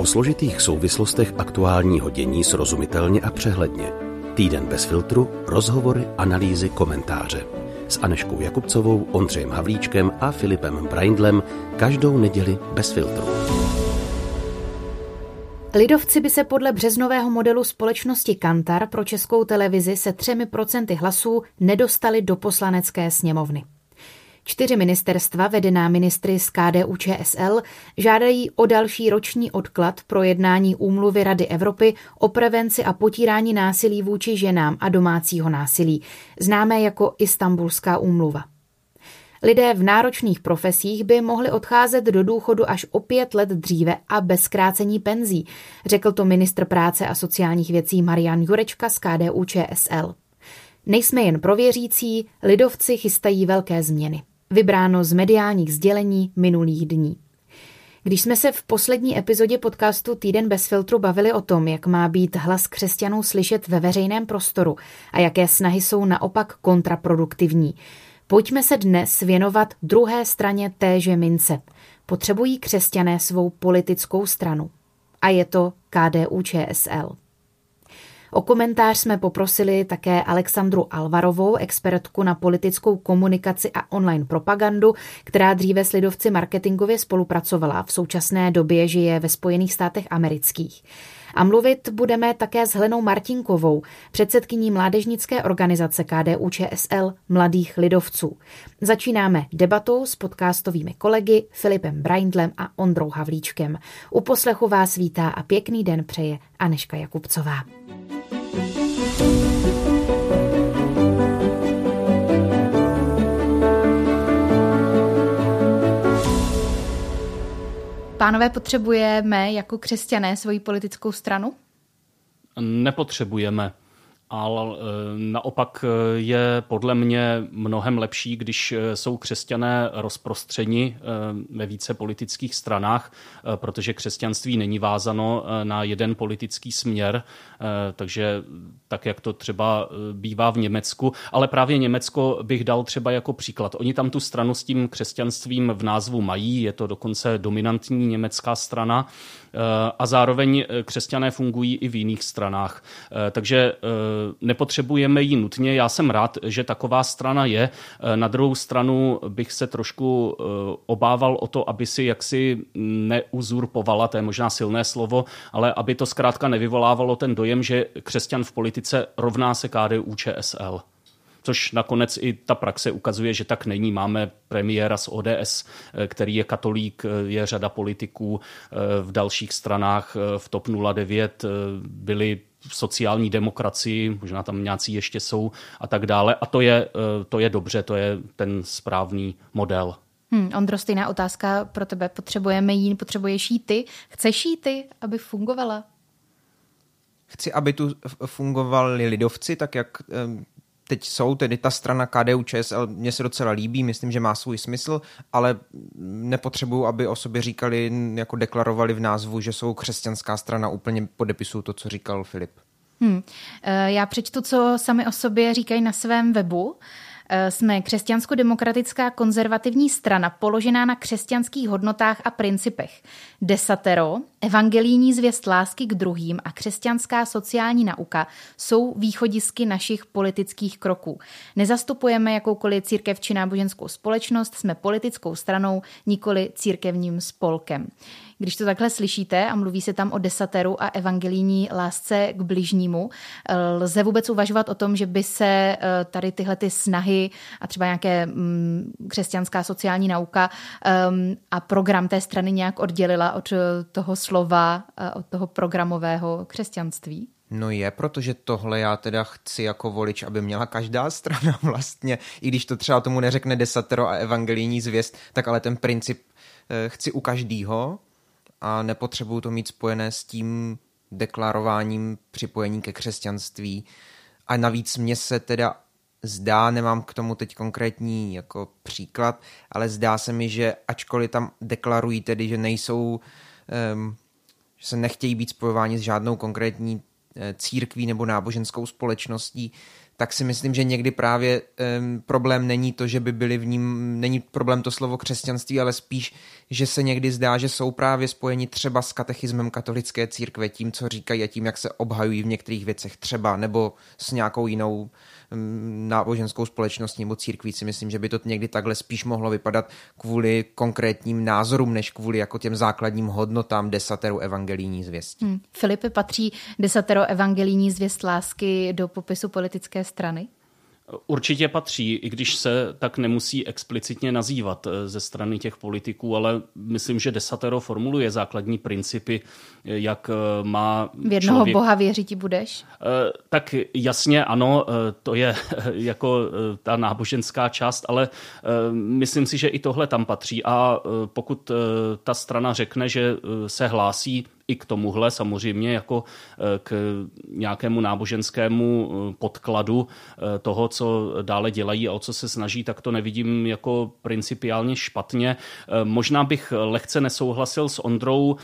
O složitých souvislostech aktuálního dění srozumitelně a přehledně. Týden bez filtru, rozhovory, analýzy, komentáře. S Aneškou Jakubcovou, Ondřejem Havlíčkem a Filipem Braindlem každou neděli bez filtru. Lidovci by se podle březnového modelu společnosti Kantar pro českou televizi se třemi procenty hlasů nedostali do poslanecké sněmovny. Čtyři ministerstva, vedená ministry z KDU ČSL, žádají o další roční odklad pro jednání úmluvy Rady Evropy o prevenci a potírání násilí vůči ženám a domácího násilí, známé jako Istanbulská úmluva. Lidé v náročných profesích by mohli odcházet do důchodu až o pět let dříve a bez zkrácení penzí, řekl to ministr práce a sociálních věcí Marian Jurečka z KDU ČSL. Nejsme jen prověřící, lidovci chystají velké změny. Vybráno z mediálních sdělení minulých dní. Když jsme se v poslední epizodě podcastu Týden bez filtru bavili o tom, jak má být hlas křesťanů slyšet ve veřejném prostoru a jaké snahy jsou naopak kontraproduktivní, pojďme se dnes věnovat druhé straně téže mince. Potřebují křesťané svou politickou stranu. A je to KDU ČSL. O komentář jsme poprosili také Alexandru Alvarovou, expertku na politickou komunikaci a online propagandu, která dříve s lidovci marketingově spolupracovala. V současné době žije ve Spojených státech amerických. A mluvit budeme také s Helenou Martinkovou, předsedkyní mládežnické organizace KDU ČSL Mladých lidovců. Začínáme debatou s podcastovými kolegy Filipem Braindlem a Ondrou Havlíčkem. U poslechu vás vítá a pěkný den přeje Aneška Jakubcová. Pánové, potřebujeme jako křesťané svoji politickou stranu? Nepotřebujeme ale eh, naopak eh, je podle mě mnohem lepší, když eh, jsou křesťané rozprostřeni ve více politických stranách, protože křesťanství není vázano na jeden politický směr, takže tak, jak to třeba bývá v Německu, ale právě Německo bych dal třeba jako příklad. Oni tam tu stranu s tím křesťanstvím v názvu mají, je to dokonce dominantní německá strana, a zároveň křesťané fungují i v jiných stranách. Takže nepotřebujeme ji nutně. Já jsem rád, že taková strana je. Na druhou stranu bych se trošku obával o to, aby si jaksi neuzurpovala, to je možná silné slovo, ale aby to zkrátka nevyvolávalo ten dojem, že křesťan v politice rovná se KDU ČSL což nakonec i ta praxe ukazuje, že tak není. Máme premiéra z ODS, eh, který je katolík, eh, je řada politiků eh, v dalších stranách v TOP 09 byli v sociální demokracii, možná tam nějací ještě jsou a tak dále. A to je, to je dobře, to je ten správný model. Hmm, Ondro, stejná otázka pro tebe. Potřebujeme jí, potřebuješ jí ty? Chceš jí ty, aby fungovala? Chci, aby tu fungovali lidovci, tak jak teď jsou, tedy ta strana KDU ČSL, mně se docela líbí, myslím, že má svůj smysl, ale nepotřebuju, aby o sobě říkali, jako deklarovali v názvu, že jsou křesťanská strana, úplně podepisuju to, co říkal Filip. Hmm. Já přečtu, co sami o sobě říkají na svém webu. Eh, jsme křesťansko-demokratická konzervativní strana položená na křesťanských hodnotách a principech. Desatero, evangelijní zvěst lásky k druhým a křesťanská sociální nauka jsou východisky našich politických kroků. Nezastupujeme jakoukoliv církev či náboženskou společnost, jsme politickou stranou, nikoli církevním spolkem. Když to takhle slyšíte a mluví se tam o desateru a evangelijní lásce k bližnímu, lze vůbec uvažovat o tom, že by se eh, tady tyhle ty snahy a třeba nějaké mm, křesťanská sociální nauka ehm, a program té strany nějak oddělila od toho slova, eh, od toho programového křesťanství? No je, protože tohle já teda chci jako volič, aby měla každá strana vlastně, i když to třeba tomu neřekne desatero a evangelijní zvěst, tak ale ten princip eh, chci u každýho a nepotřebuju to mít spojené s tím deklarováním připojení ke křesťanství. A navíc mě se teda zdá, nemám k tomu teď konkrétní jako příklad, ale zdá se mi, že ačkoliv tam deklarují tedy, že nejsou, um, že se nechtějí být spojováni s žádnou konkrétní eh, církví nebo náboženskou společností, tak si myslím, že někdy právě um, problém není to, že by byli v ním, není problém to slovo křesťanství, ale spíš, že se někdy zdá, že jsou právě spojeni třeba s katechismem katolické církve, tím, co říkají a tím, jak se obhajují v některých věcech třeba, nebo s nějakou jinou náboženskou společností nebo církví si myslím, že by to někdy takhle spíš mohlo vypadat kvůli konkrétním názorům, než kvůli jako těm základním hodnotám desateru evangelijní zvěstí. Hmm. Filipe, patří desatero evangelijní zvěst lásky do popisu politické strany? Určitě patří, i když se tak nemusí explicitně nazývat eh, ze strany těch politiků, ale myslím, že desatero formuluje základní principy, eh, jak eh, má. V jednoho člověk... boha věřit budeš? Tak jasně, ano, to je jako ta náboženská část, ale myslím si, že i tohle tam patří. A pokud ta strana řekne, že se hlásí i k tomuhle samozřejmě jako eh, k nějakému náboženskému eh, podkladu eh, toho, co dále dělají a o co se snaží, tak to nevidím jako principiálně špatně. Možná bych lehce nesouhlasil s Ondrou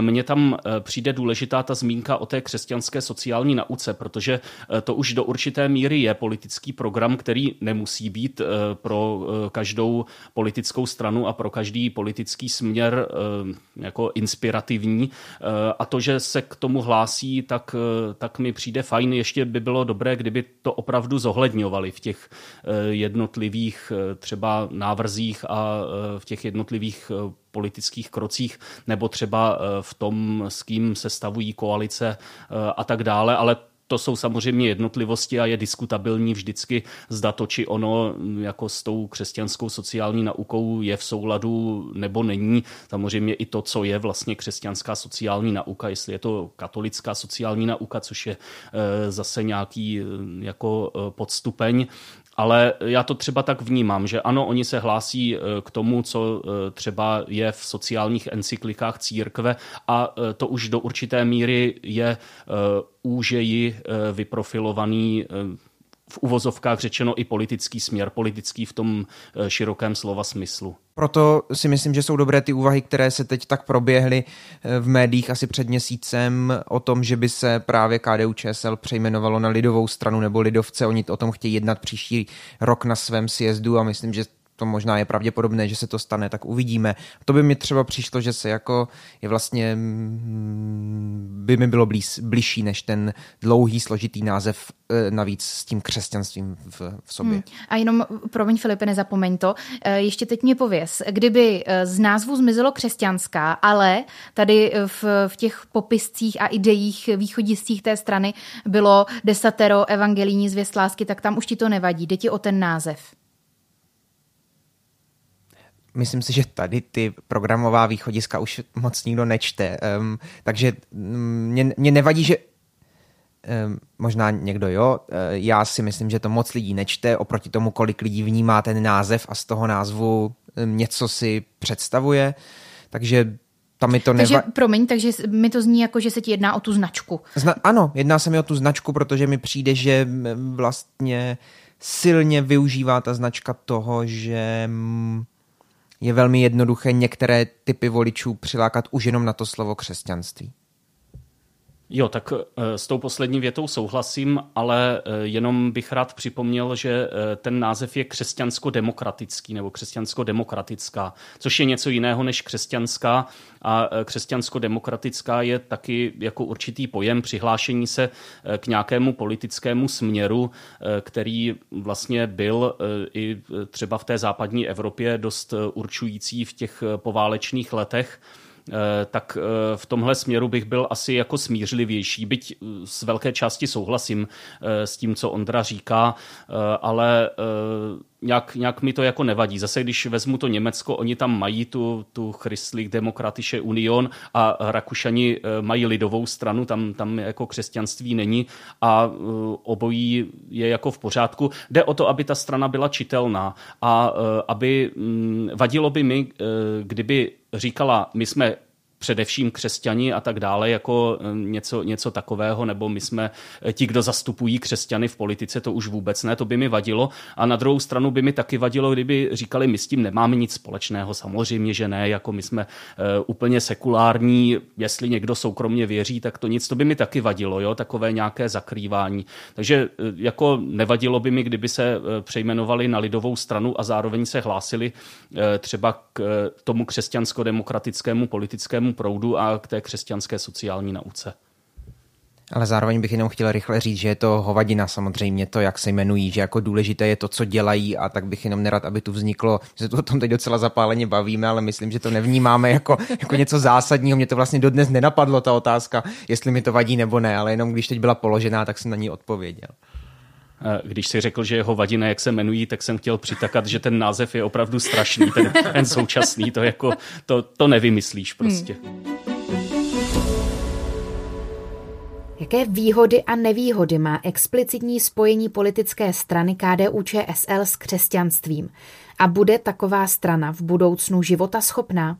mně tam eh, přijde důležitá ta zmínka o té křesťanské sociální nauce, protože eh, to už do určité míry je politický program, který nemusí být pro každou politickou stranu a pro každý politický směr jako inspirativní. A to, že se k tomu hlásí, tak, tak mi přijde fajn. Ještě by bylo dobré, kdyby to opravdu zohledňovali v těch jednotlivých třeba návrzích a v těch jednotlivých politických krocích nebo třeba eh, v tom, s kým se stavují koalice eh, a tak dále, ale to jsou samozřejmě jednotlivosti a je diskutabilní vždycky, zda to či ono jako s tou křesťanskou sociální naukou je v souladu nebo není. Samozřejmě i to, co je vlastně křesťanská sociální nauka, jestli je to katolická sociální nauka, což je eh, zase nějaký jako podstupeň, ale já to třeba tak vnímám, že ano, oni se hlásí eh, k tomu, co eh, třeba je v sociálních encyklikách církve a eh, to už do určité míry je úžeji vyprofilovaný v uvozovkách řečeno i politický směr, politický v tom eh, širokém slova smyslu. Proto si myslím, že jsou dobré ty úvahy, které se teď tak proběhly eh, v médiích asi před měsícem o tom, že by se právě KDU ČSL přejmenovalo na lidovou stranu nebo lidovce. Oni o tom chtějí jednat příští rok na svém sjezdu a myslím, že to možná je pravděpodobné, že se to stane, tak uvidíme. To by mi třeba přišlo, že se jako je vlastně mm, by mi bylo blíž, blížší než ten dlouhý, složitý název e, navíc s tím křesťanstvím v, v sobě. Hmm. A jenom, promiň Filipe, nezapomeň to, e, ještě teď mě pověz, kdyby e, z názvu zmizelo křesťanská, ale tady v, v těch popiscích a ideích východistích té strany bylo desatero evangelijní zvěst lásky, tak tam už ti to nevadí, jde ti o ten název myslím si, že tady ty programová východiska už moc nikdo nečte. Um, takže mm, mě, mě nevadí, že um, možná někdo jo, uh, já si myslím, že to moc lidí nečte oproti tomu, kolik lidí vnímá ten název a z toho názvu um, něco si představuje. Takže tam mi to neva... Takže, promiň, takže mi to zní jako, že se ti jedná o tu značku. Zna- ano, jedná se mi o tu značku, protože mi přijde, že vlastně silně využívá ta značka toho, že je velmi jednoduché některé typy voličů přilákat už jenom na to slovo křesťanství. Jo, tak eh, s tou poslední větou souhlasím, ale eh, jenom bych rád připomněl, že eh, ten název je křesťansko-demokratický nebo křesťansko-demokratická, což je něco jiného než křesťanská a křesťansko-demokratická je taky jako určitý pojem přihlášení se k nějakému politickému směru, který vlastně byl i třeba v té západní Evropě dost určující v těch poválečných letech. Eh, tak eh, v tomhle směru bych byl asi jako smířlivější, byť z velké části souhlasím eh, s tím, co Ondra říká, ale nějak, nějak mi to jako nevadí. Zase, když vezmu to Německo, oni tam mají tu, tu Christlich Demokratische Union a Rakušani mají lidovou stranu, tam, tam jako křesťanství není a obojí je jako v pořádku. Jde o to, aby ta strana byla čitelná a aby mm, vadilo by mi, kdyby říkala, my jsme především křesťani a tak dále, jako něco, něco takového, nebo my jsme ti, kdo zastupují křesťany v politice, to už vůbec ne, to by mi vadilo. A na druhou stranu by mi taky vadilo, kdyby říkali, my s tím nemáme nic společného. Samozřejmě, že ne, jako my jsme úplně sekulární, jestli někdo soukromně věří, tak to nic, to by mi taky vadilo, jo, takové nějaké zakrývání. Takže jako nevadilo by mi, kdyby se přejmenovali na lidovou stranu a zároveň se hlásili třeba k tomu křesťansko-demokratickému politickému proudu a k té křesťanské sociální nauce. Ale zároveň bych jenom chtěl rychle říct, že je to hovadina samozřejmě, to, jak se jmenují, že jako důležité je to, co dělají a tak bych jenom nerad, aby tu vzniklo, že tu o tom teď docela zapáleně bavíme, ale myslím, že to nevnímáme jako, jako něco zásadního. Mě to vlastně dodnes nenapadlo, ta otázka, jestli mi to vadí nebo ne, ale jenom když teď byla položená, tak jsem na ní odpověděl. Když si řekl, že jeho vadina, jak se jmenují, tak jsem chtěl přitakat, že ten název je opravdu strašný, ten, ten současný, to, jako, to, to nevymyslíš prostě. Hmm. Jaké výhody a nevýhody má explicitní spojení politické strany KDU ČSL s křesťanstvím? A bude taková strana v budoucnu života schopná?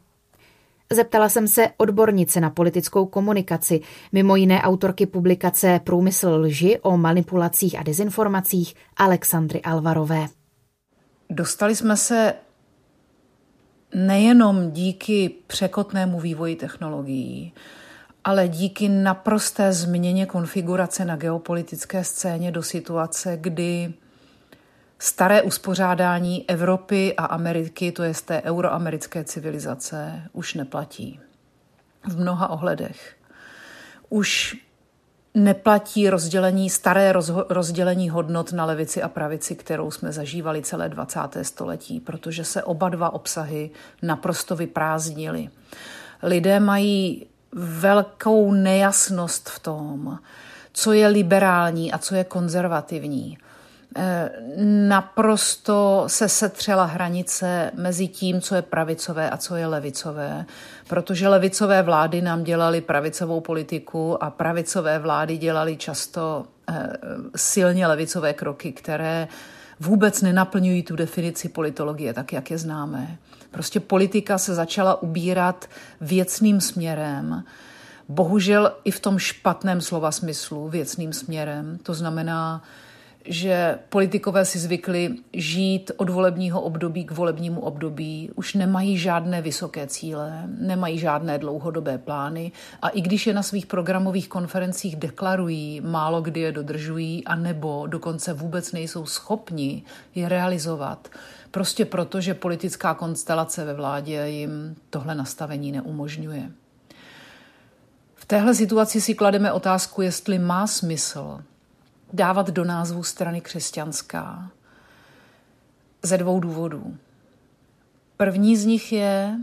Zeptala jsem se odbornice na politickou komunikaci, mimo jiné autorky publikace Průmysl lži o manipulacích a dezinformacích Alexandry Alvarové. Dostali jsme se nejenom díky překotnému vývoji technologií, ale díky naprosté změně konfigurace na geopolitické scéně do situace, kdy staré uspořádání Evropy a Ameriky, to je z té euroamerické civilizace, už neplatí. V mnoha ohledech. Už neplatí rozdělení, staré rozho- rozdělení hodnot na levici a pravici, kterou jsme zažívali celé 20. století, protože se oba dva obsahy naprosto vyprázdnily. Lidé mají velkou nejasnost v tom, co je liberální a co je konzervativní. Naprosto se setřela hranice mezi tím, co je pravicové a co je levicové, protože levicové vlády nám dělaly pravicovou politiku a pravicové vlády dělaly často eh, silně levicové kroky, které vůbec nenaplňují tu definici politologie, tak jak je známe. Prostě politika se začala ubírat věcným směrem, bohužel i v tom špatném slova smyslu věcným směrem. To znamená, že politikové si zvykli žít od volebního období k volebnímu období, už nemají žádné vysoké cíle, nemají žádné dlouhodobé plány a i když je na svých programových konferencích deklarují, málo kdy je dodržují a nebo dokonce vůbec nejsou schopni je realizovat. Prostě proto, že politická konstelace ve vládě jim tohle nastavení neumožňuje. V téhle situaci si klademe otázku, jestli má smysl dávat do názvu strany křesťanská ze dvou důvodů. První z nich je,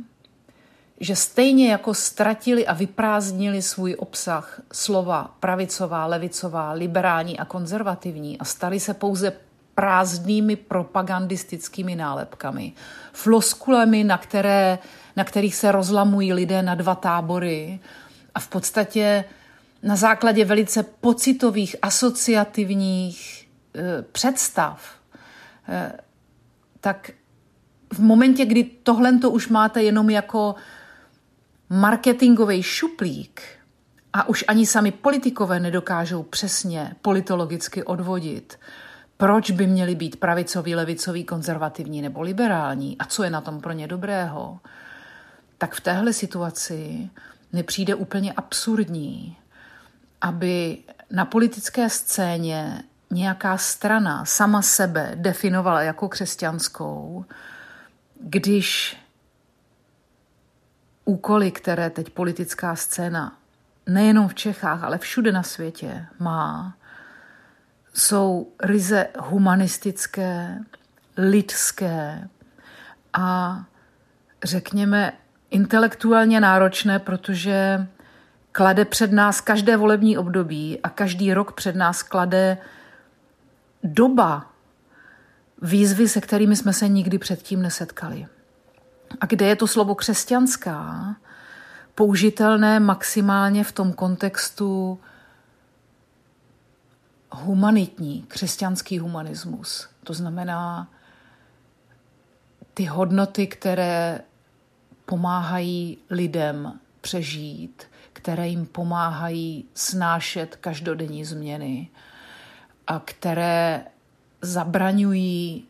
že stejně jako ztratili a vyprázdnili svůj obsah slova pravicová, levicová, liberální a konzervativní a stali se pouze prázdnými propagandistickými nálepkami, floskulemi, na, které, na kterých se rozlamují lidé na dva tábory a v podstatě na základě velice pocitových, asociativních e, představ, e, tak v momentě, kdy tohle to už máte jenom jako marketingový šuplík a už ani sami politikové nedokážou přesně politologicky odvodit, proč by měli být pravicoví, levicoví, konzervativní nebo liberální a co je na tom pro ně dobrého, tak v téhle situaci nepřijde úplně absurdní, aby na politické scéně nějaká strana sama sebe definovala jako křesťanskou, když úkoly, které teď politická scéna nejenom v Čechách, ale všude na světě má, jsou ryze humanistické, lidské a řekněme intelektuálně náročné, protože klade před nás každé volební období a každý rok před nás klade doba výzvy, se kterými jsme se nikdy předtím nesetkali. A kde je to slovo křesťanská použitelné maximálně v tom kontextu humanitní, křesťanský humanismus. To znamená ty hodnoty, které pomáhají lidem přežít, které jim pomáhají snášet každodenní změny a které zabraňují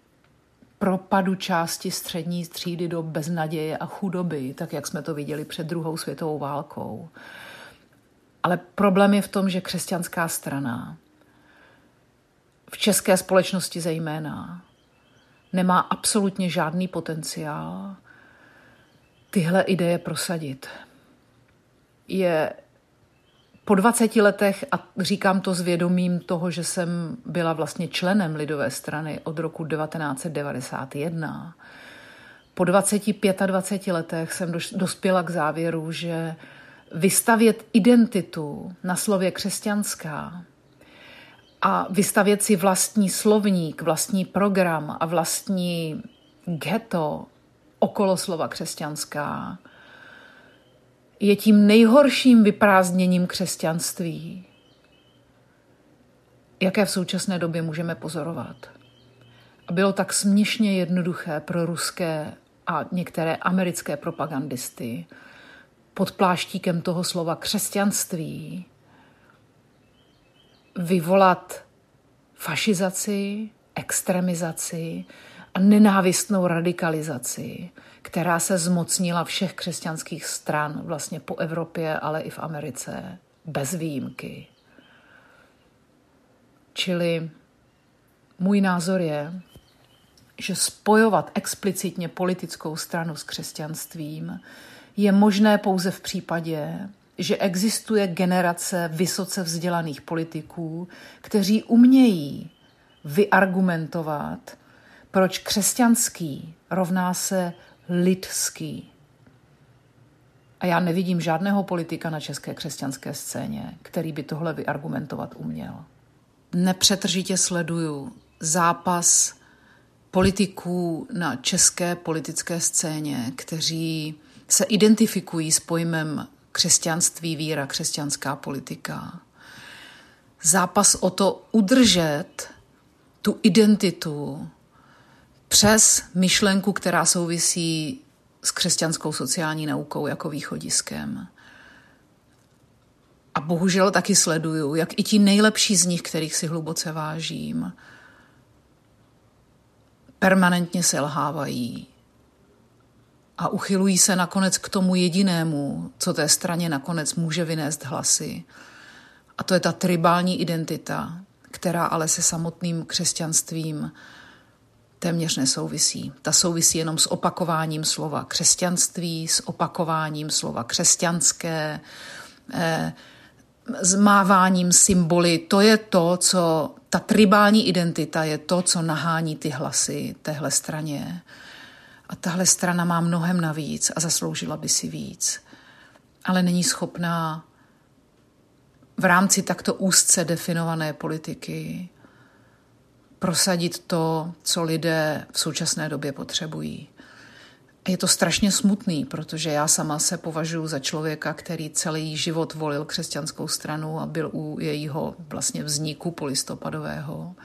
propadu části střední třídy do beznaděje a chudoby, tak jak jsme to viděli před druhou světovou válkou. Ale problém je v tom, že křesťanská strana v české společnosti zejména nemá absolutně žádný potenciál tyhle ideje prosadit. Je po 20 letech, a říkám to s vědomím toho, že jsem byla vlastně členem Lidové strany od roku 1991, po 25 a 20 letech jsem dospěla k závěru, že vystavět identitu na slově křesťanská a vystavět si vlastní slovník, vlastní program a vlastní ghetto okolo slova křesťanská je tím nejhorším vyprázdněním křesťanství, jaké v současné době můžeme pozorovat. A bylo tak směšně jednoduché pro ruské a některé americké propagandisty pod pláštíkem toho slova křesťanství vyvolat fašizaci, extremizaci a nenávistnou radikalizaci, která se zmocnila všech křesťanských stran vlastně po Evropě, ale i v Americe, bez výjimky. Čili můj názor je, že spojovat explicitně politickou stranu s křesťanstvím je možné pouze v případě, že existuje generace vysoce vzdělaných politiků, kteří umějí vyargumentovat, proč křesťanský rovná se lidský. A já nevidím žádného politika na české křesťanské scéně, který by tohle vyargumentovat uměl. Nepřetržitě sleduju zápas politiků na české politické scéně, kteří se identifikují s pojmem křesťanství, víra, křesťanská politika. Zápas o to udržet tu identitu přes myšlenku, která souvisí s křesťanskou sociální naukou jako východiskem. A bohužel taky sleduju, jak i ti nejlepší z nich, kterých si hluboce vážím, permanentně selhávají a uchylují se nakonec k tomu jedinému, co té straně nakonec může vynést hlasy. A to je ta tribální identita, která ale se samotným křesťanstvím téměř nesouvisí. Ta souvisí jenom s opakováním slova křesťanství, s opakováním slova křesťanské, eh, s máváním symboly. To je to, co ta tribální identita je to, co nahání ty hlasy téhle straně. A tahle strana má mnohem navíc a zasloužila by si víc. Ale není schopná v rámci takto úzce definované politiky prosadit to, co lidé v současné době potřebují. Je to strašně smutný, protože já sama se považuji za člověka, který celý život volil křesťanskou stranu a byl u jejího vlastně vzniku polistopadového.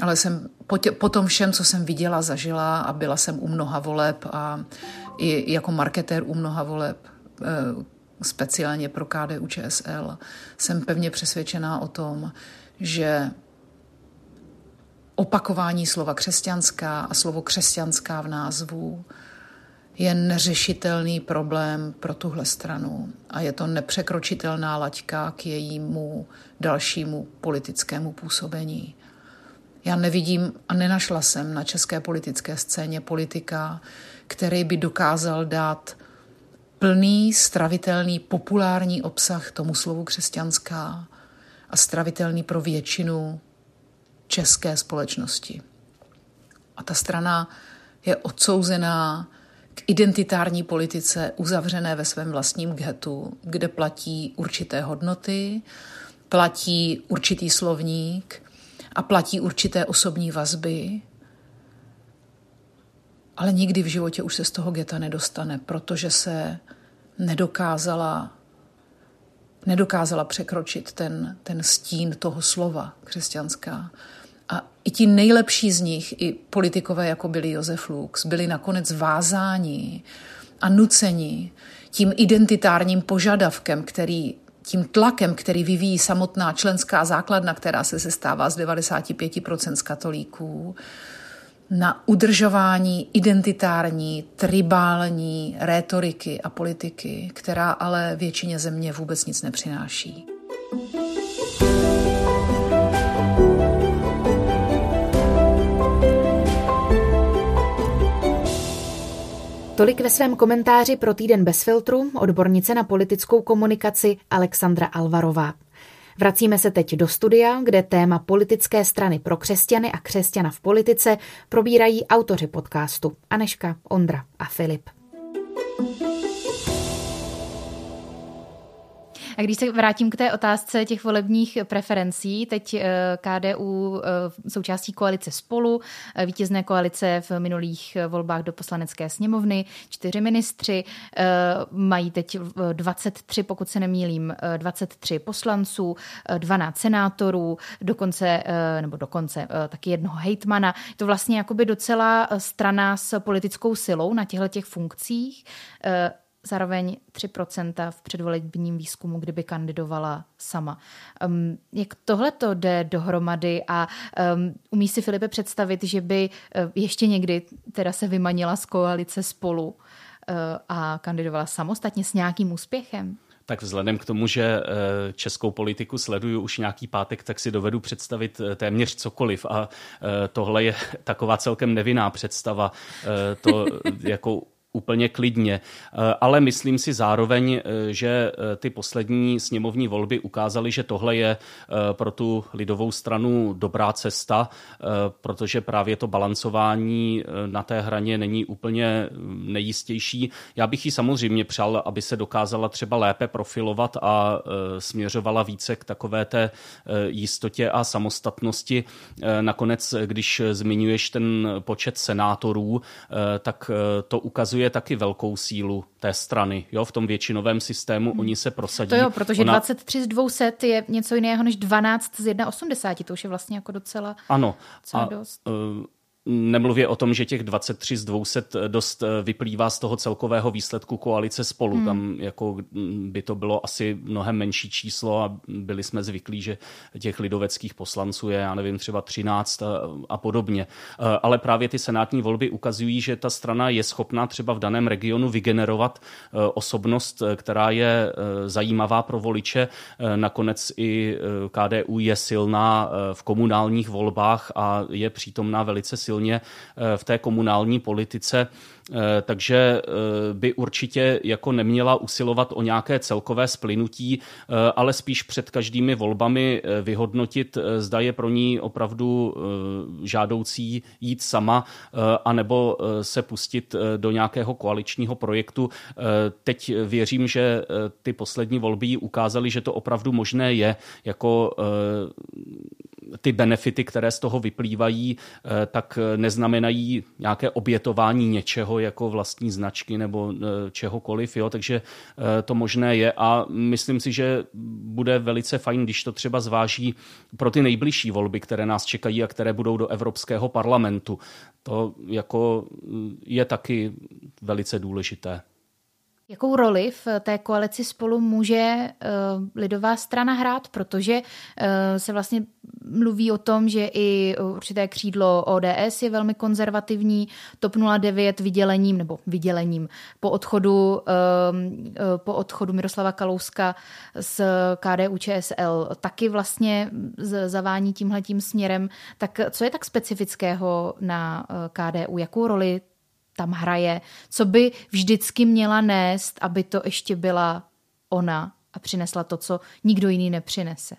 Ale jsem po, tě, po tom všem, co jsem viděla, zažila a byla jsem u mnoha voleb a i jako marketér u mnoha voleb, eh, speciálně pro KDU ČSL, jsem pevně přesvědčená o tom, že opakování slova křesťanská a slovo křesťanská v názvu je neřešitelný problém pro tuhle stranu a je to nepřekročitelná laťka k jejímu dalšímu politickému působení. Já nevidím a nenašla jsem na české politické scéně politika, který by dokázal dát plný, stravitelný, populární obsah tomu slovu křesťanská a stravitelný pro většinu české společnosti. A ta strana je odsouzená k identitární politice uzavřené ve svém vlastním getu, kde platí určité hodnoty, platí určitý slovník a platí určité osobní vazby, ale nikdy v životě už se z toho geta nedostane, protože se nedokázala nedokázala překročit ten, ten stín toho slova křesťanská. I ti nejlepší z nich, i politikové, jako byli Josef Lux, byli nakonec vázáni a nuceni tím identitárním požadavkem, který tím tlakem, který vyvíjí samotná členská základna, která se sestává z 95% z katolíků, na udržování identitární, tribální rétoriky a politiky, která ale většině země vůbec nic nepřináší. Tolik ve svém komentáři pro týden bez filtru odbornice na politickou komunikaci Alexandra Alvarová. Vracíme se teď do studia, kde téma politické strany pro křesťany a křesťana v politice probírají autoři podcastu Aneška, Ondra a Filip. A když se vrátím k té otázce těch volebních preferencí, teď eh, KDU eh, součástí koalice spolu, eh, vítězné koalice v minulých volbách do poslanecké sněmovny, čtyři ministři, mají teď 23, pokud se nemýlím, 23 poslanců, 12 senátorů, dokonce, nebo dokonce taky jednoho hejtmana. To vlastně jakoby docela strana s politickou silou na těchto těch funkcích zároveň 3% v předvolebním výzkumu, kdyby kandidovala sama. Um, jak tohle to jde dohromady a um, umí si Filipe představit, že by uh, ještě někdy teda se vymanila z koalice spolu uh, a kandidovala samostatně s nějakým úspěchem? Tak vzhledem k tomu, že eh, českou politiku sleduju už nějaký pátek, tak si dovedu představit téměř cokoliv. A tohle je taková celkem nevinná představa. To jako úplně klidně. Eh, ale myslím si zároveň, eh, že eh, ty poslední sněmovní volby ukázaly, že tohle je pro tu lidovou stranu dobrá cesta, protože právě to balancování na té hraně není úplně mm, nejistější. Já bych ji samozřejmě přál, aby se dokázala třeba lépe profilovat a směřovala více k takové té jistotě a samostatnosti. Nakonec, když zmiňuješ ten počet senátorů, tak to ukazuje ukazuje taky velkou sílu té strany. Jo, v tom většinovém systému hmm. oni se prosadí. To jo, protože Ona... 23 z 200 je něco jiného než 12 z 1,80. To už je vlastně jako docela, ano. docela a, dost. Uh, Nemluvě o tom, že těch 23 z 200 dost eh, vyplývá z toho celkového výsledku koalice spolu. Hmm. Tam jako mm, by to bylo asi mnohem menší číslo a byli jsme zvyklí, že těch lidoveckých poslanců je, já nevím, třeba 13 a, a podobně. Eh, ale právě ty senátní volby ukazují, že ta strana je schopná třeba v daném regionu vygenerovat eh, osobnost, která je zajímavá pro voliče. Nakonec i KDU je silná v komunálních volbách a je přítomná velice silná silně eh, v té komunální politice, eh, takže eh, by určitě jako neměla usilovat o nějaké celkové splynutí, ale spíš před každými volbami vyhodnotit, zda je pro ní opravdu žádoucí jít sama, anebo se pustit do nějakého koaličního projektu. Teď věřím, že ty poslední volby ukázaly, že to opravdu možné je, jako ty benefity, které z toho vyplývají, eh, tak eh, neznamenají nějaké obětování něčeho jako vlastní značky nebo eh, čehokoliv, jo? takže to možné je a myslím si, že bude velice fajn, když to třeba zváží pro ty nejbližší volby, které nás čekají a které budou do Evropského parlamentu. To jako je taky velice důležité. Jakou roli v té koalici spolu může uh, lidová strana hrát, protože uh, se vlastně mluví o tom, že i určité křídlo ODS je velmi konzervativní, TOP 09 vydělením nebo vydělením po odchodu, uh, po odchodu Miroslava Kalouska z KDU ČSL taky vlastně zavání tímhletím směrem. Tak co je tak specifického na KDU? Jakou roli tam hraje, co by vždycky měla nést, aby to ještě byla ona a přinesla to, co nikdo jiný nepřinese.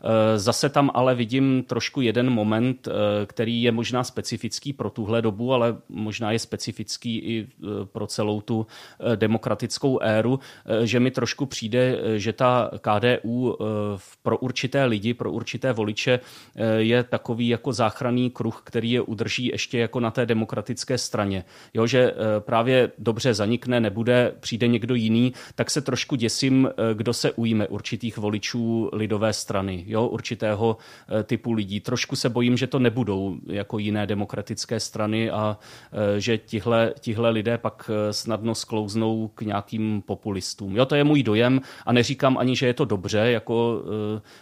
Eh, zase tam ale vidím trošku jeden moment, eh, který je možná specifický pro tuhle dobu, ale možná je specifický i eh, pro celou tu demokratickou éru, že mi trošku přijde, že ta KDU pro určité lidi, pro určité voliče je takový jako záchranný kruh, který je udrží ještě jako na té demokratické straně. Jo, že právě dobře zanikne, nebude, přijde někdo jiný, tak se trošku děsím, kdo se ujme určitých voličů lidové strany jo, určitého typu lidí. Trošku se bojím, že to nebudou jako jiné demokratické strany a že tihle, tihle lidé pak snadno sklouznou k nějakým populistům. Jo, to je můj dojem a neříkám ani, že je to dobře, jako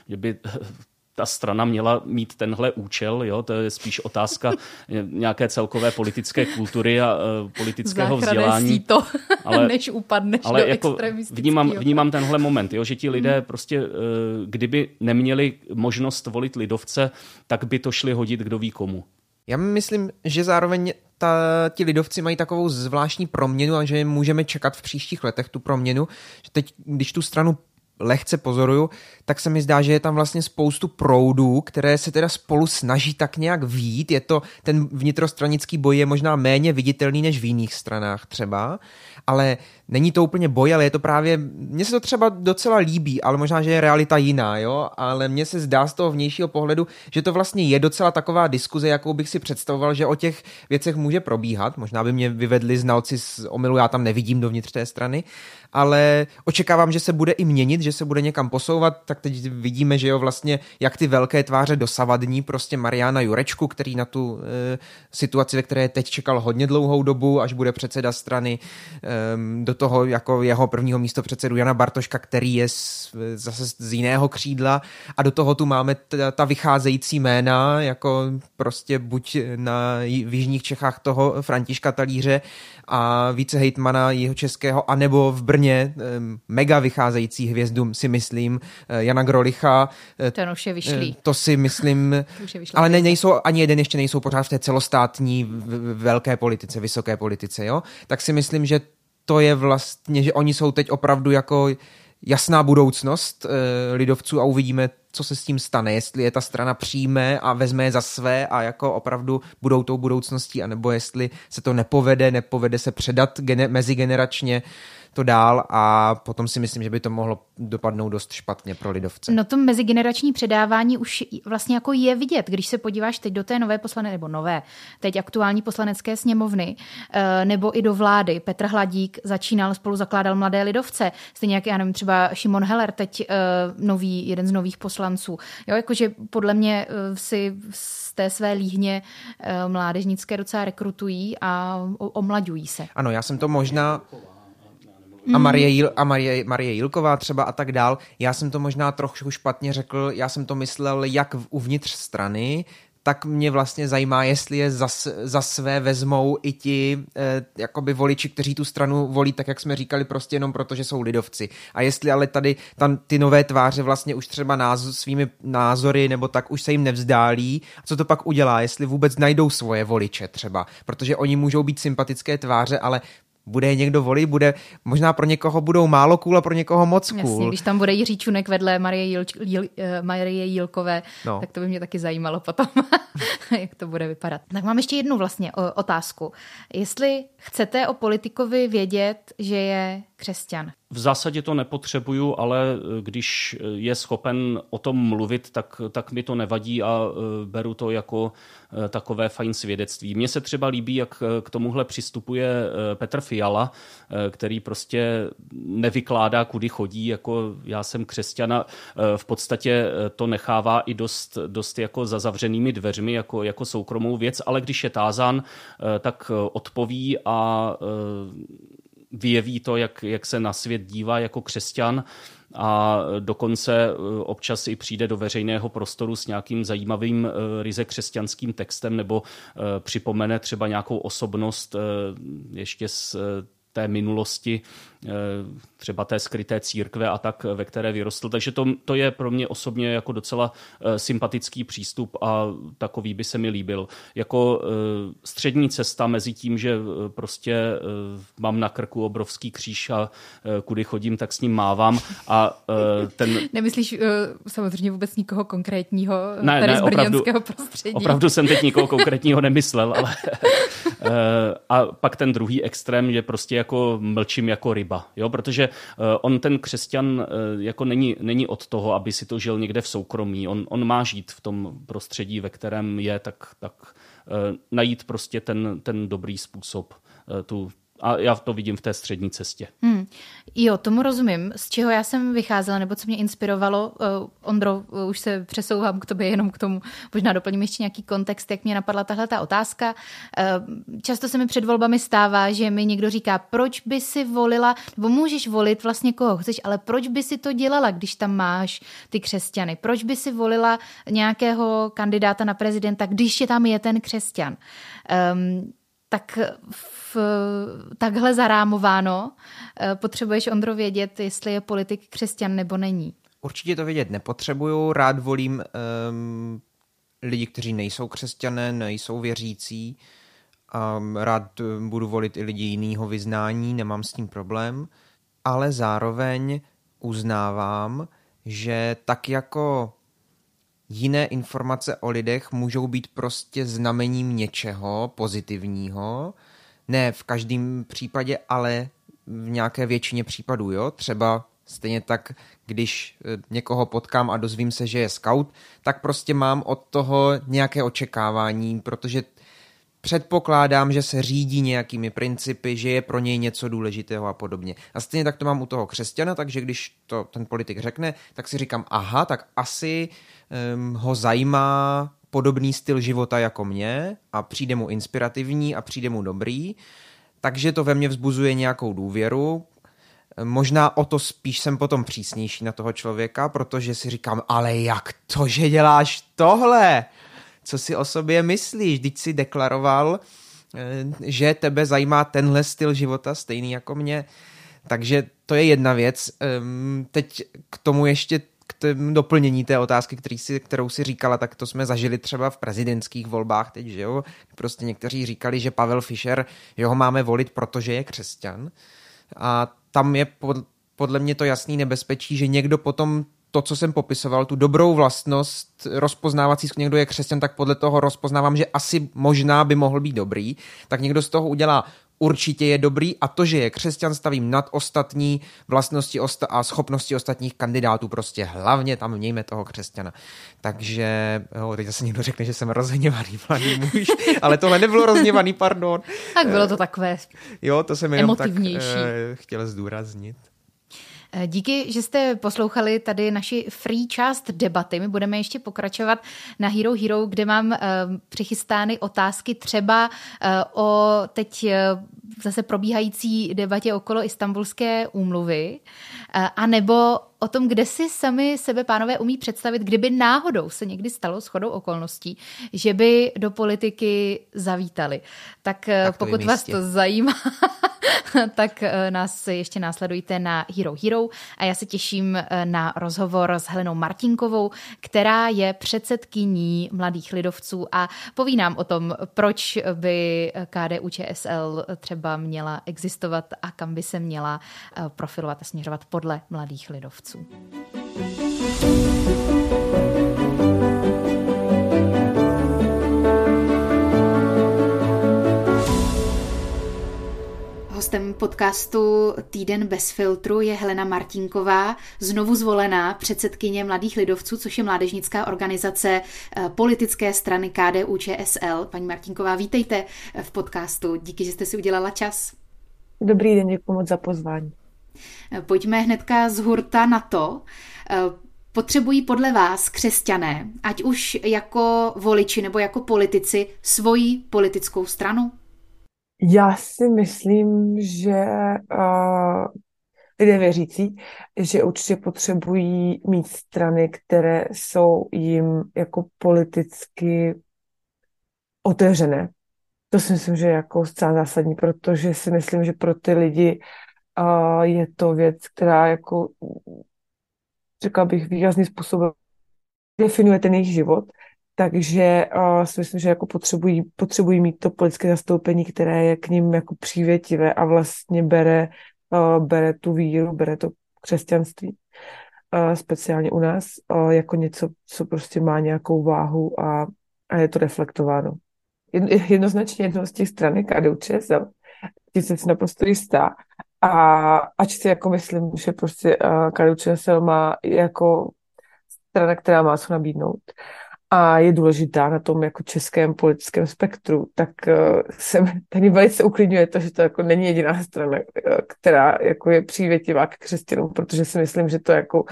že by ta strana měla mít tenhle účel, jo? to je spíš otázka nějaké celkové politické kultury a uh, politického Záchrané vzdělání. to, ale, než upadneš ale do jako vnímám, vnímám tenhle moment, jo? že ti lidé hmm. prostě, uh, kdyby neměli možnost volit lidovce, tak by to šli hodit kdo ví komu. Já myslím, že zároveň ta, ti lidovci mají takovou zvláštní proměnu a že můžeme čekat v příštích letech tu proměnu, že teď, když tu stranu lehce pozoruju, tak se mi zdá, že je tam vlastně spoustu proudů, které se teda spolu snaží tak nějak vít. Je to, ten vnitrostranický boj je možná méně viditelný než v jiných stranách třeba, ale není to úplně boj, ale je to právě, mně se to třeba docela líbí, ale možná, že je realita jiná, jo, ale mně se zdá z toho vnějšího pohledu, že to vlastně je docela taková diskuze, jakou bych si představoval, že o těch věcech může probíhat. Možná by mě vyvedli znalci z omylu, já tam nevidím dovnitř té strany, ale očekávám, že se bude i měnit, že se bude někam posouvat, tak teď vidíme, že jo, vlastně jak ty velké tváře dosavadní, prostě Mariana Jurečku, který na tu e, situaci, ve které teď čekal hodně dlouhou dobu, až bude předseda strany, e, do toho jako jeho prvního místo předsedu Jana Bartoška, který je z, zase z jiného křídla. A do toho tu máme ta, ta vycházející jména, jako prostě buď na, v Jižních Čechách toho Františka Talíře a více hejtmana jeho českého, anebo v Brně mega vycházející hvězdu si myslím, eh, Jana Grolicha. Eh, Ten už je vyšlý. Eh, to si myslím, ale ne, nejsou, ani jeden ještě nejsou pořád v té celostátní velké politice, vysoké politice, jo? Tak si myslím, že to je vlastně, že oni jsou teď opravdu jako jasná budoucnost lidovců a uvidíme, co se s tím stane, jestli je ta strana přijme a vezme je za své a jako opravdu budou tou budoucností, anebo jestli se to nepovede, nepovede se předat gene, mezigeneračně to dál a potom si myslím, že by to mohlo dopadnout dost špatně pro lidovce. No to mezigenerační předávání už vlastně jako je vidět, když se podíváš teď do té nové poslane, nebo nové, teď aktuální poslanecké sněmovny, eh, nebo i do vlády. Petr Hladík začínal, spolu zakládal mladé lidovce, stejně jak, já nevím, třeba Šimon Heller, teď eh, nový, jeden z nových poslanců. Jo, jakože podle mě eh, si z té své líhně mládežnické docela rekrutují a omlaďují se. Ano, já jsem to možná a Marie, Jil, a Marie, Marie Jilková třeba a tak dál. Já jsem to možná trochu špatně řekl, já jsem to myslel jak uvnitř strany, tak mě vlastně zajímá, jestli je za, za své vezmou i ti eh, jakoby voliči, kteří tu stranu volí, tak jak jsme říkali, prostě jenom proto, že jsou lidovci. A jestli ale tady tam ty nové tváře vlastně už třeba názor, svými názory nebo tak už se jim nevzdálí, co to pak udělá, jestli vůbec najdou svoje voliče třeba, protože oni můžou být sympatické tváře, ale bude je někdo volit, bude, možná pro někoho budou málo cool a pro někoho moc cool. Jasně, když tam bude Jiří Čunek vedle Marie, Jil, Jil, eh, Marie Jilkové, no. tak to by mě taky zajímalo potom, jak to bude vypadat. Tak mám ještě jednu vlastně otázku. Jestli chcete o politikovi vědět, že je křesťan, v zásadě to nepotřebuju, ale eh, když eh, je schopen o tom mluvit, tak, tak mi to nevadí a eh, beru to jako takové fajn svědectví. Mně se třeba líbí, jak k tomuhle přistupuje Petr Fiala, který prostě nevykládá, kudy chodí, jako já jsem křesťana. V podstatě to nechává i dost, dost jako za zavřenými dveřmi, jako, jako soukromou věc, ale když je tázán, tak odpoví a vyjeví to, jak, jak se na svět dívá jako křesťan a dokonce e, občas i přijde do veřejného prostoru s nějakým zajímavým e, ryze křesťanským textem nebo e, připomene třeba nějakou osobnost ještě z té minulosti Eh, třeba té skryté církve a tak, ve které vyrostl. Takže to, to je pro mě osobně jako docela eh, sympatický přístup a takový by se mi líbil. Jako eh, střední cesta mezi tím, že prostě mám na krku obrovský kříž a kudy chodím, tak s ním mávám a ten... Nemyslíš samozřejmě vůbec nikoho konkrétního ne, tady ne, z opravdu, prostředí? Opravdu jsem teď nikoho konkrétního nemyslel, ale a pak ten druhý extrém, že prostě jako mlčím jako ryba jo? protože eh, on ten křesťan eh, jako není, není od toho, aby si to žil někde v soukromí. On, on má žít v tom prostředí, ve kterém je, tak, tak eh, najít prostě ten, ten dobrý způsob, tu A já to vidím v té střední cestě. Hmm. Jo, tomu rozumím. Z čeho já jsem vycházela, nebo co mě inspirovalo, uh, Ondro, uh, už se přesouvám k tobě jenom k tomu, možná doplním ještě nějaký kontext, jak mě napadla tahle ta otázka. Uh, často se mi před volbami stává, že mi někdo říká, proč by si volila, nebo můžeš volit vlastně koho chceš, ale proč by si to dělala, když tam máš ty křesťany? Proč by si volila nějakého kandidáta na prezidenta, když je tam je ten křesťan? Um, tak v, takhle zarámováno eh, potřebuješ, Ondro, vědět, jestli je politik křesťan nebo není. Určitě to vědět nepotřebuju. Rád volím um, lidi, kteří nejsou křesťané, nejsou věřící. Um, rád budu volit i lidi jiného vyznání, nemám s tím problém. Ale zároveň uznávám, že tak jako jiné informace o lidech můžou být prostě znamením něčeho pozitivního. Ne v každém případě, ale v nějaké většině případů, jo. Třeba stejně tak, když eh, někoho potkám a dozvím se, že je scout, tak prostě mám od toho nějaké očekávání, protože předpokládám, že se řídí nějakými principy, že je pro něj něco důležitého a podobně. A stejně tak to mám u toho křesťana, takže když to ten politik řekne, tak si říkám, aha, tak asi um, ho zajímá podobný styl života jako mě a přijde mu inspirativní a přijde mu dobrý, takže to ve mně vzbuzuje nějakou důvěru, Možná o to spíš jsem potom přísnější na toho člověka, protože si říkám, ale jak to, že děláš tohle? Co si o sobě myslíš, když si deklaroval, eh, že tebe zajímá tenhle styl života stejný jako mě. Takže to je jedna věc. Ehm, teď k tomu ještě k tomu doplnění té otázky, který si, kterou si říkala, tak to jsme zažili třeba v prezidentských volbách teď, že jo? Prostě někteří říkali, že Pavel Fischer, že ho máme volit, protože je křesťan. A tam je podle mě to jasný nebezpečí, že někdo potom to, co jsem popisoval, tu dobrou vlastnost rozpoznávací, někdo je křesťan, tak podle toho rozpoznávám, že asi možná by mohl být dobrý, tak někdo z toho udělá určitě je dobrý a to, že je křesťan, stavím nad ostatní vlastnosti a schopnosti ostatních kandidátů, prostě hlavně tam mějme toho křesťana. Takže, jo, teď zase někdo řekne, že jsem rozhněvaný mladý muž, ale tohle nebylo rozhněvaný, pardon. Tak bylo to takové Jo, to jsem jenom tak uh, chtěl zdůraznit. Eh, díky, že jste poslouchali tady naši free část debaty. My budeme ještě pokračovat na Hero Hero, kde mám uh, přichystány otázky třeba uh, o teď uh, zase probíhající debatě okolo istambulské úmluvy, uh, a nebo o tom, kde si sami sebe pánové umí představit, kdyby náhodou se někdy stalo shodou okolností, že by do politiky zavítali. Tak, tak pokud vás to zajímá, tak eh, nás ještě následujte na Hero Hero a já se těším eh, na rozhovor s Helenou Martinkovou, která je předsedkyní Mladých lidovců a poví nám o tom, proč by KDU ČSL třeba měla existovat a kam by se měla eh, profilovat a směřovat podle Mladých lidovců. Hostem podcastu Týden bez filtru je Helena Martinková, znovu zvolená předsedkyně Mladých lidovců, což je mládežnická organizace eh, politické strany KDU ČSL. Paní Martinková, vítejte v podcastu. Díky, že jste si udělala čas. Dobrý den, děkuji moc za pozvání. Eh, pojďme hnedka z hurta na to. Eh, potřebují podle vás křesťané, ať už jako voliči nebo jako politici, svoji politickou stranu? Já si myslím, že uh, lidé věřící, že určitě potřebují mít strany, které jsou jim jako politicky otevřené. To si myslím, že je jako zcela zásadní, protože si myslím, že pro ty lidi uh, je to věc, která jako, řekla bych, výrazným způsobem definuje ten jejich život takže uh, si myslím, že jako potřebují, potřebují mít to politické zastoupení, které je k ním jako přívětivé a vlastně bere, uh, bere tu víru, bere to křesťanství, uh, speciálně u nás, uh, jako něco, co prostě má nějakou váhu a, a je to reflektováno. Jednoznačně jedno z těch stran KDU ČSL, tím jsem si naprosto jistá. A ač si jako myslím, že prostě uh, KDU ČSL má jako strana, která má co nabídnout a je důležitá na tom jako českém politickém spektru, tak uh, se tady velice uklidňuje to, že to jako není jediná strana, která jako je přívětivá k křesťanům, protože si myslím, že to jako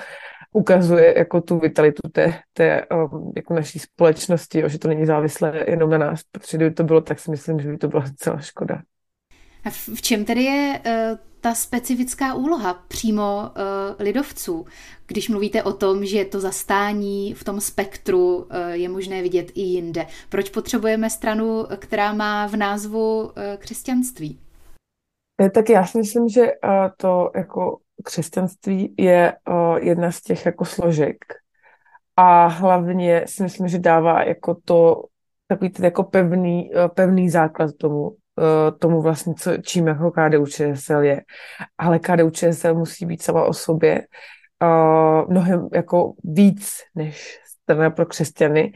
ukazuje jako tu vitalitu té, té um, jako naší společnosti, jo, že to není závislé jenom na nás, protože kdyby to bylo, tak si myslím, že by to byla celá škoda. A v čem tedy je uh, ta specifická úloha přímo uh, lidovců, když mluvíte o tom, že to zastání v tom spektru uh, je možné vidět i jinde? Proč potřebujeme stranu, která má v názvu uh, křesťanství? Tak já si myslím, že to jako křesťanství je jedna z těch jako složek a hlavně si myslím, že dává jako to takový ten jako pevný, pevný základ tomu, tomu vlastně, co, čím jako KDU ČSL je. Ale KDU ČSL musí být sama o sobě mnohem jako víc než strana pro křesťany,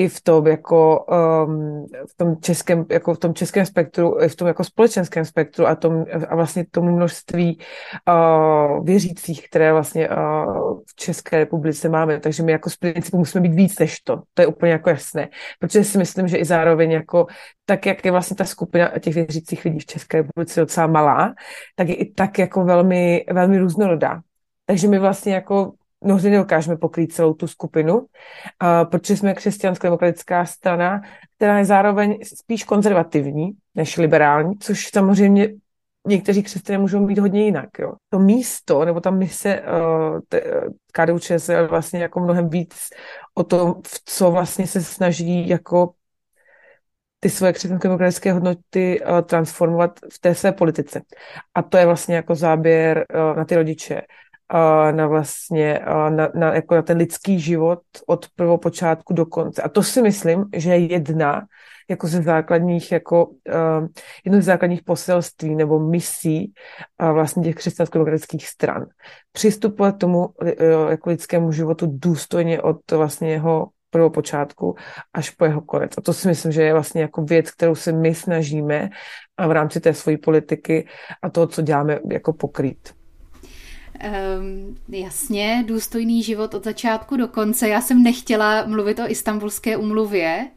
i v tom jako um, v tom českém, jako v tom českém spektru, i v tom jako společenském spektru a, tom, a vlastně tomu množství uh, věřících, které vlastně uh, v České republice máme. Takže my jako z principu musíme být víc než to. To je úplně jako jasné. Protože si myslím, že i zároveň jako tak, jak je vlastně ta skupina těch věřících lidí v České republice docela malá, tak je i tak jako velmi, velmi různorodá. Takže my vlastně jako mnohdy nedokážeme pokrýt celou tu skupinu, protože jsme křesťanská demokratická strana, která je zároveň spíš konzervativní než liberální, což samozřejmě někteří křesťané můžou mít hodně jinak. Jo. To místo, nebo ta mise uh, KDU ČSL vlastně jako mnohem víc o tom, v co vlastně se snaží jako ty svoje křesťanské demokratické hodnoty uh, transformovat v té své politice. A to je vlastně jako záběr uh, na ty rodiče, na vlastně, na, na, jako na ten lidský život od prvopočátku do konce. A to si myslím, že je jedna jako ze základních, jako jedno ze základních poselství nebo misí vlastně těch křesťansko-demokratických stran. Přistupovat tomu e, jako lidskému životu důstojně od vlastně jeho prvopočátku až po jeho konec. A to si myslím, že je vlastně jako věc, kterou se my snažíme a v rámci té své politiky a toho, co děláme, jako pokrýt. Um, jasně, důstojný život od začátku do konce. Já jsem nechtěla mluvit o istambulské umluvě,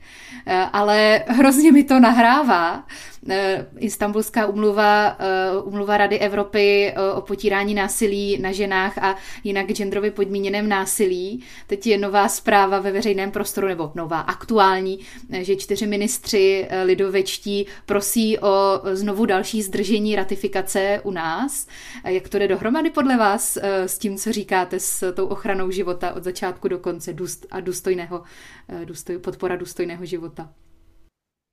eh, ale hrozně mi to nahrává, Eh, Istanbulská umluva, eh, umluva Rady Evropy eh, o potírání násilí na ženách a jinak genderově podmíněném násilí. Teď je nová zpráva ve veřejném prostoru, nebo nová aktuální, že čtyři ministři lidovečtí prosí o znovu další zdržení ratifikace u nás. Jak to jde dohromady podle vás s tím, co říkáte s tou ochranou života od začátku do konce a důstojného, důstoj, podpora důstojného života?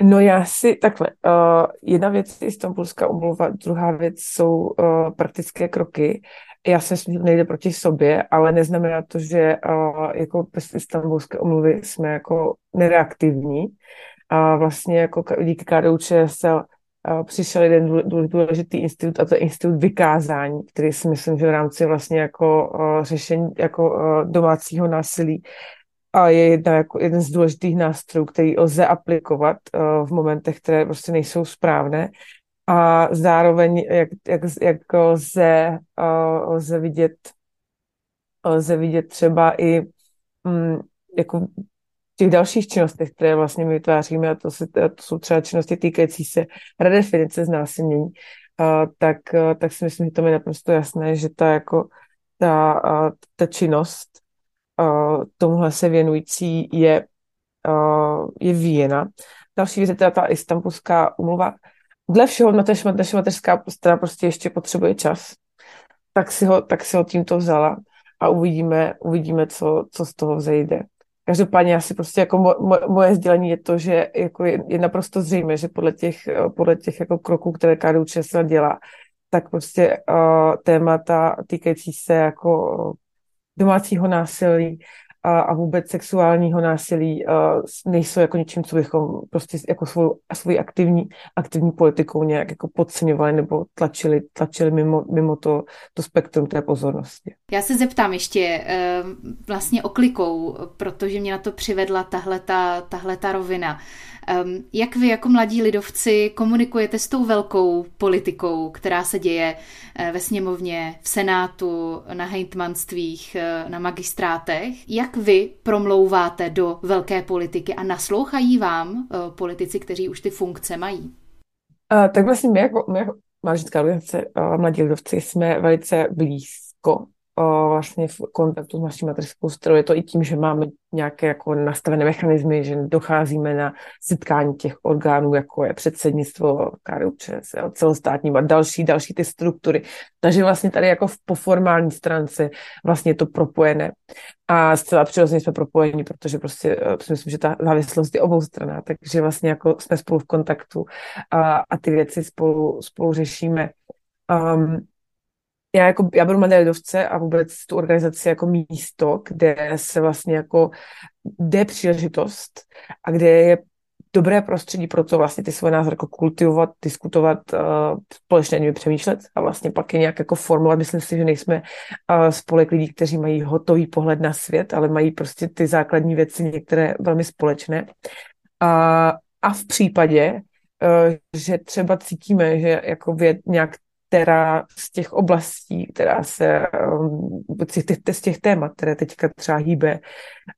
No já si takhle. Uh, jedna věc je Istanbulská umluva, druhá věc jsou uh, praktické kroky. Já se myslím, že nejde proti sobě, ale neznamená to, že uh, jako bez Istanbulské umluvy jsme jako nereaktivní. A vlastně jako díky KDU ČSL přišel jeden důležitý institut a to je institut vykázání, který si myslím, že v rámci vlastně jako uh, řešení jako uh, domácího násilí a je jedna, jako jeden z důležitých nástrojů, který lze aplikovat uh, v momentech, které prostě nejsou správné. A zároveň, jak, jak, jak lze, lze vidět lze vidět třeba i um, jako těch dalších činnostech, které vlastně my vytváříme, a to, se, to jsou třeba činnosti týkající se redefinice znásilnění, uh, tak, uh, tak si myslím, že to je naprosto jasné, že ta, jako, ta, uh, ta činnost uh, tomuhle se věnující je, uh, je Vína. Další věc je teda ta istambulská umluva. Dle všeho naše, naše mateřská strana prostě ještě potřebuje čas. Tak si ho, tak si ho tímto vzala a uvidíme, uvidíme co, co z toho vzejde. Každopádně asi prostě jako mo, mo, moje sdělení je to, že jako je, je naprosto zřejmé, že podle těch, podle těch jako kroků, které KDU ČSL dělá, tak prostě uh, témata týkající se jako domácího násilí a, a vůbec sexuálního násilí a nejsou jako něčím, co bychom prostě jako svou, svou aktivní, aktivní politikou nějak jako podceňovali nebo tlačili, tlačili mimo, mimo to, to spektrum té pozornosti. Já se zeptám ještě eh, vlastně oklikou, protože mě na to přivedla tahle ta rovina. Um, jak vy jako mladí lidovci komunikujete s tou velkou politikou, která se děje uh, ve sněmovně, v senátu, na hejtmanstvích, uh, na magistrátech? Jak jak vy promlouváte do velké politiky a naslouchají vám uh, politici, kteří už ty funkce mají? Uh, tak vlastně my jako, my jako mládežnická organizace uh, Mladí lidovci jsme velice blízko vlastně v kontaktu s naší mateřskou stranou. Je to i tím, že máme nějaké jako nastavené mechanismy, že docházíme na setkání těch orgánů, jako je předsednictvo KDU celostátní a další, další ty struktury. Takže vlastně tady jako v, po formální stránce vlastně je to propojené. A zcela přirozeně jsme propojeni, protože prostě eh, si myslím, že ta závislost je obou straná, takže vlastně jako jsme spolu v kontaktu a, a ty věci spolu, spolu řešíme. Um, já, jako, já beru mladé lidovce a vůbec tu organizaci jako místo, kde se vlastně jako jde příležitost a kde je dobré prostředí pro to vlastně ty svoje názory jako kultivovat, diskutovat, uh, společně nimi přemýšlet a vlastně pak je nějak jako formovat. Myslím si, že nejsme uh, spolek lidí, kteří mají hotový pohled na svět, ale mají prostě ty základní věci některé velmi společné. A, a v případě, uh, že třeba cítíme, že jako věd, nějak která z těch oblastí, která se, um, z těch, témat, které teďka třeba hýbe,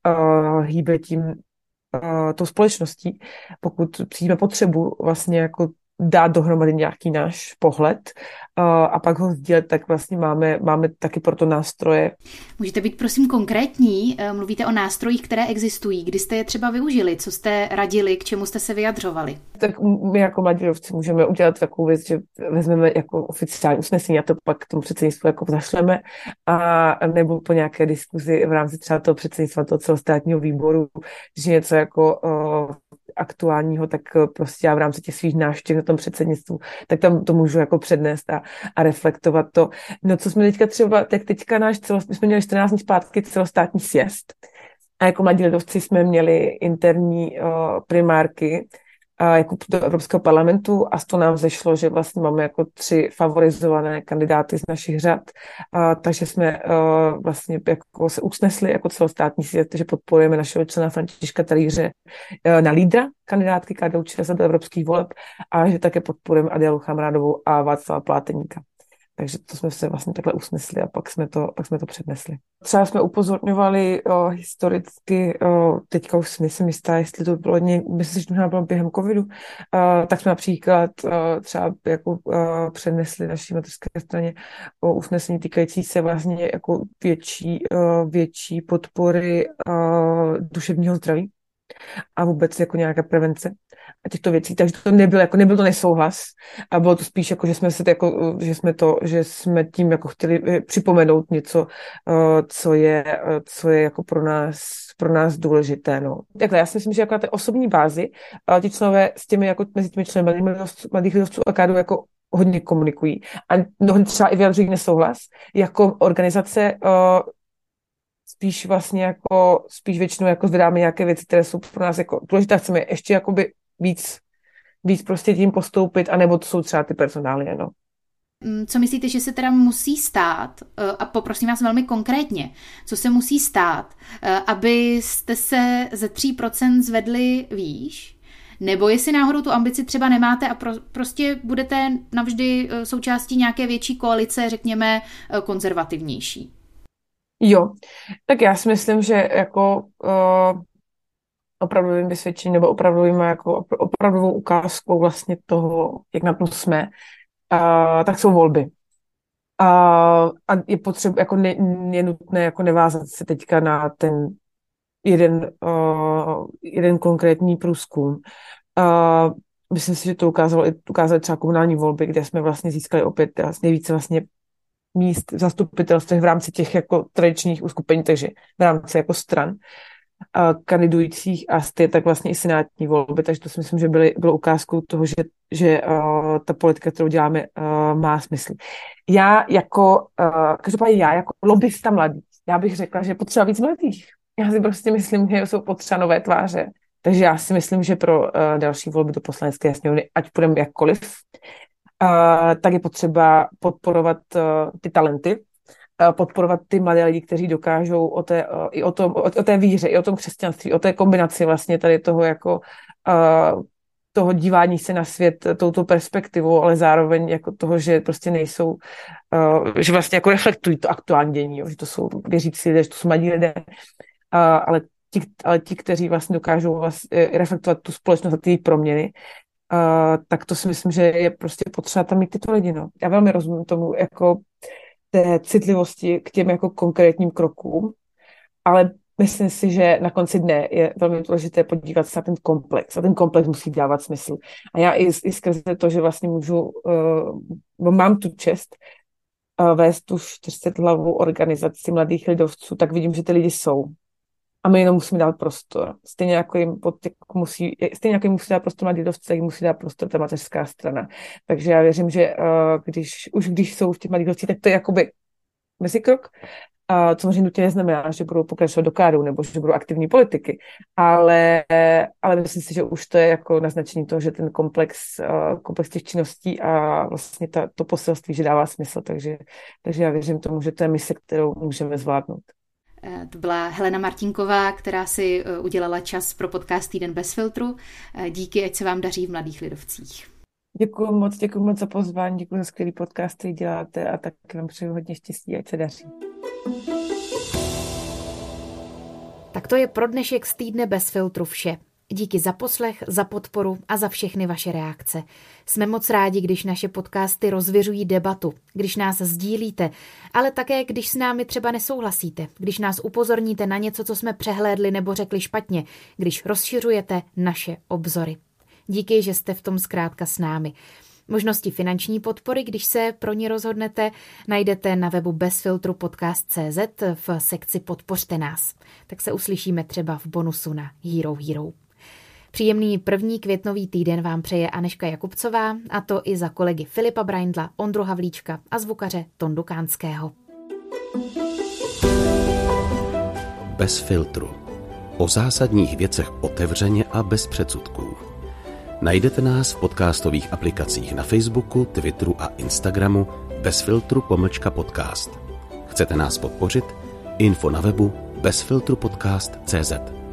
uh, hýbe tím, uh, tou společností, pokud přijíme potřebu vlastně jako dát dohromady nějaký náš pohled a pak ho sdílet, tak vlastně máme, máme taky pro to nástroje. Můžete být prosím konkrétní? Eh, mluvíte o nástrojích, které existují. Kdy jste je třeba využili? Co jste radili? K čemu jste se vyjadřovali? Tak my jako mladírovci můžeme udělat takovou věc, že vezmeme jako oficiální usnesení a to pak k tomu předsednictvu jako zašleme a nebo po nějaké diskuzi v rámci třeba toho předsednictva toho celostátního výboru, že něco jako uh, aktuálního, tak eh, prostě já v rámci těch svých návštěv na tom předsednictvu, tak tam to můžu jako přednést a, a reflektovat to. No co jsme teďka třeba, tak teďka náš celo, my jsme měli 14 dní zpátky celostátní sjezd a jako mladí lidovci jsme měli interní uh, primárky, jako do Evropského parlamentu a z toho nám zešlo, že vlastně máme jako tři favorizované kandidáty z našich řad, a, takže jsme uh, vlastně jako se usnesli jako celostátní svět, že podporujeme našeho člena Františka Talíře uh, na lídra kandidátky KDU ČSL do evropských voleb a že také podporujeme Adélu Chamrádovou a Václava Pláteníka. Takže to jsme se vlastně takhle usnesli a pak jsme to, pak jsme to přednesli. Třeba jsme upozorňovali o, historicky, o, teďka už nejsem jistá, jestli to bylo, ně, myslím, že to bylo během covidu, o, tak jsme například o, třeba jako o, přednesli naší materské straně o usnesení týkající se vlastně jako větší, o, větší podpory o, duševního zdraví a vůbec jako nějaká prevence a těchto věcí, takže to nebyl, jako nebyl to nesouhlas a bylo to spíš jako, že jsme se jako, že jsme to, že jsme tím jako chtěli eh, připomenout něco, eh, co je, eh, co je jako pro nás, pro nás důležité, no. Takhle, já si myslím, že jako na té osobní bázi ti členové s těmi, jako mezi těmi členy mladých lidovců a kádu jako hodně komunikují a mnohdy třeba i vyjadřují nesouhlas. Jako organizace spíš vlastně jako, spíš většinou jako zvedáme nějaké věci, které jsou pro nás jako důležité, chceme ještě jakoby víc, víc prostě tím postoupit, anebo to jsou třeba ty personály, no. Mm, co myslíte, že se teda musí stát, eh, a poprosím vás velmi konkrétně, co se musí stát, eh, abyste se ze 3% zvedli výš, nebo jestli náhodou tu ambici třeba nemáte a pro, prostě budete navždy eh, součástí nějaké větší koalice, řekněme, konzervativnější? Jo, tak já si myslím, že jako uh, opravdovým vysvědčením nebo opravdovým jako opravdovou ukázkou vlastně toho, jak na tom jsme, uh, tak jsou volby. Uh, a je potřeba, jako ne, je nutné jako nevázat se teďka na ten jeden, uh, jeden konkrétní průzkum. Uh, myslím si, že to ukázalo, ukázalo třeba komunální volby, kde jsme vlastně získali opět nejvíce vlastně míst v zastupitelstvech v rámci těch jako tradičních uskupení, takže v rámci jako stran a kandidujících a stejně tak vlastně i senátní volby, takže to si myslím, že byly, bylo ukázkou toho, že, že uh, ta politika, kterou děláme, uh, má smysl. Já jako, uh, každopádně já jako lobbysta mladý, já bych řekla, že potřeba víc mladých. Já si prostě myslím, že jsou potřeba nové tváře. Takže já si myslím, že pro uh, další volby do poslanecké sněmovny, ať půjdeme jakkoliv, uh, tak je potřeba podporovat uh, ty talenty, podporovat ty mladé lidi, kteří dokážou o té, uh, i o, tom, o, o té víře, i o tom křesťanství, o té kombinaci vlastně tady toho jako uh, toho dívání se na svět touto perspektivou, ale zároveň jako toho, že prostě nejsou, že vlastně jako reflektují to aktuální dění, že to jsou věřící lidé, že to jsou mladí lidé ale ti, ale ti, kteří vlastně dokážou vlastně reflektovat tu společnost a ty proměny, tak to si myslím, že je prostě potřeba tam mít tyto lidi. No. Já velmi rozumím tomu jako té citlivosti k těm jako konkrétním krokům, ale myslím si, že na konci dne je velmi důležité podívat se na ten komplex a ten komplex musí dávat smysl. A já i, i skrze to, že vlastně můžu, uh, mám tu čest uh, vést tu 40 hlavou organizaci mladých lidovců, tak vidím, že ty lidi jsou a my jenom musíme dát prostor. Stejně jako jim, pod, jako musí, stejně jako jim musí dát prostor mladí dovci, tak jim musí dát prostor ta mateřská strana. Takže já věřím, že uh, když, už když jsou v těch mladých dovcích, tak to je jakoby mezikrok. A samozřejmě nutně neznamená, že budou pokračovat do kádu nebo že budou aktivní politiky, ale, ale myslím si, že už to je jako naznačení toho, že ten komplex, uh, komplex těch činností a vlastně ta, to poselství, že dává smysl, takže, takže já věřím tomu, že to je mise, kterou můžeme zvládnout. Eh, to byla Helena Martinková, která si eh, udělala čas pro podcast Týden bez filtru. Eh, díky, ať se vám daří v Mladých lidovcích. Děkuji moc, děkuji moc za pozvání, děkuji za skvělý podcast, který děláte a tak vám přeju hodně štěstí, ať se daří. Tak to je pro dnešek z týdne bez filtru vše. Díky za poslech, za podporu a za všechny vaše reakce. Jsme moc rádi, když naše podcasty rozvěřují debatu, když nás sdílíte, ale také když s námi třeba nesouhlasíte, když nás upozorníte na něco, co jsme přehlédli nebo řekli špatně, když rozšiřujete naše obzory. Díky, že jste v tom zkrátka s námi. Možnosti finanční podpory, když se pro ně rozhodnete, najdete na webu bezfiltru podcast.cz v sekci Podpořte nás. Tak se uslyšíme třeba v bonusu na Hero Hero. Příjemný první květnový týden vám přeje Aneška Jakubcová, a to i za kolegy Filipa Braindla, Ondru Havlíčka a zvukaře Tondu Kánského. Bez filtru. O zásadních věcech otevřeně a bez předsudků. Najdete nás v podcastových aplikacích na Facebooku, Twitteru a Instagramu bez filtru pomlčka podcast. Chcete nás podpořit? Info na webu bezfiltrupodcast.cz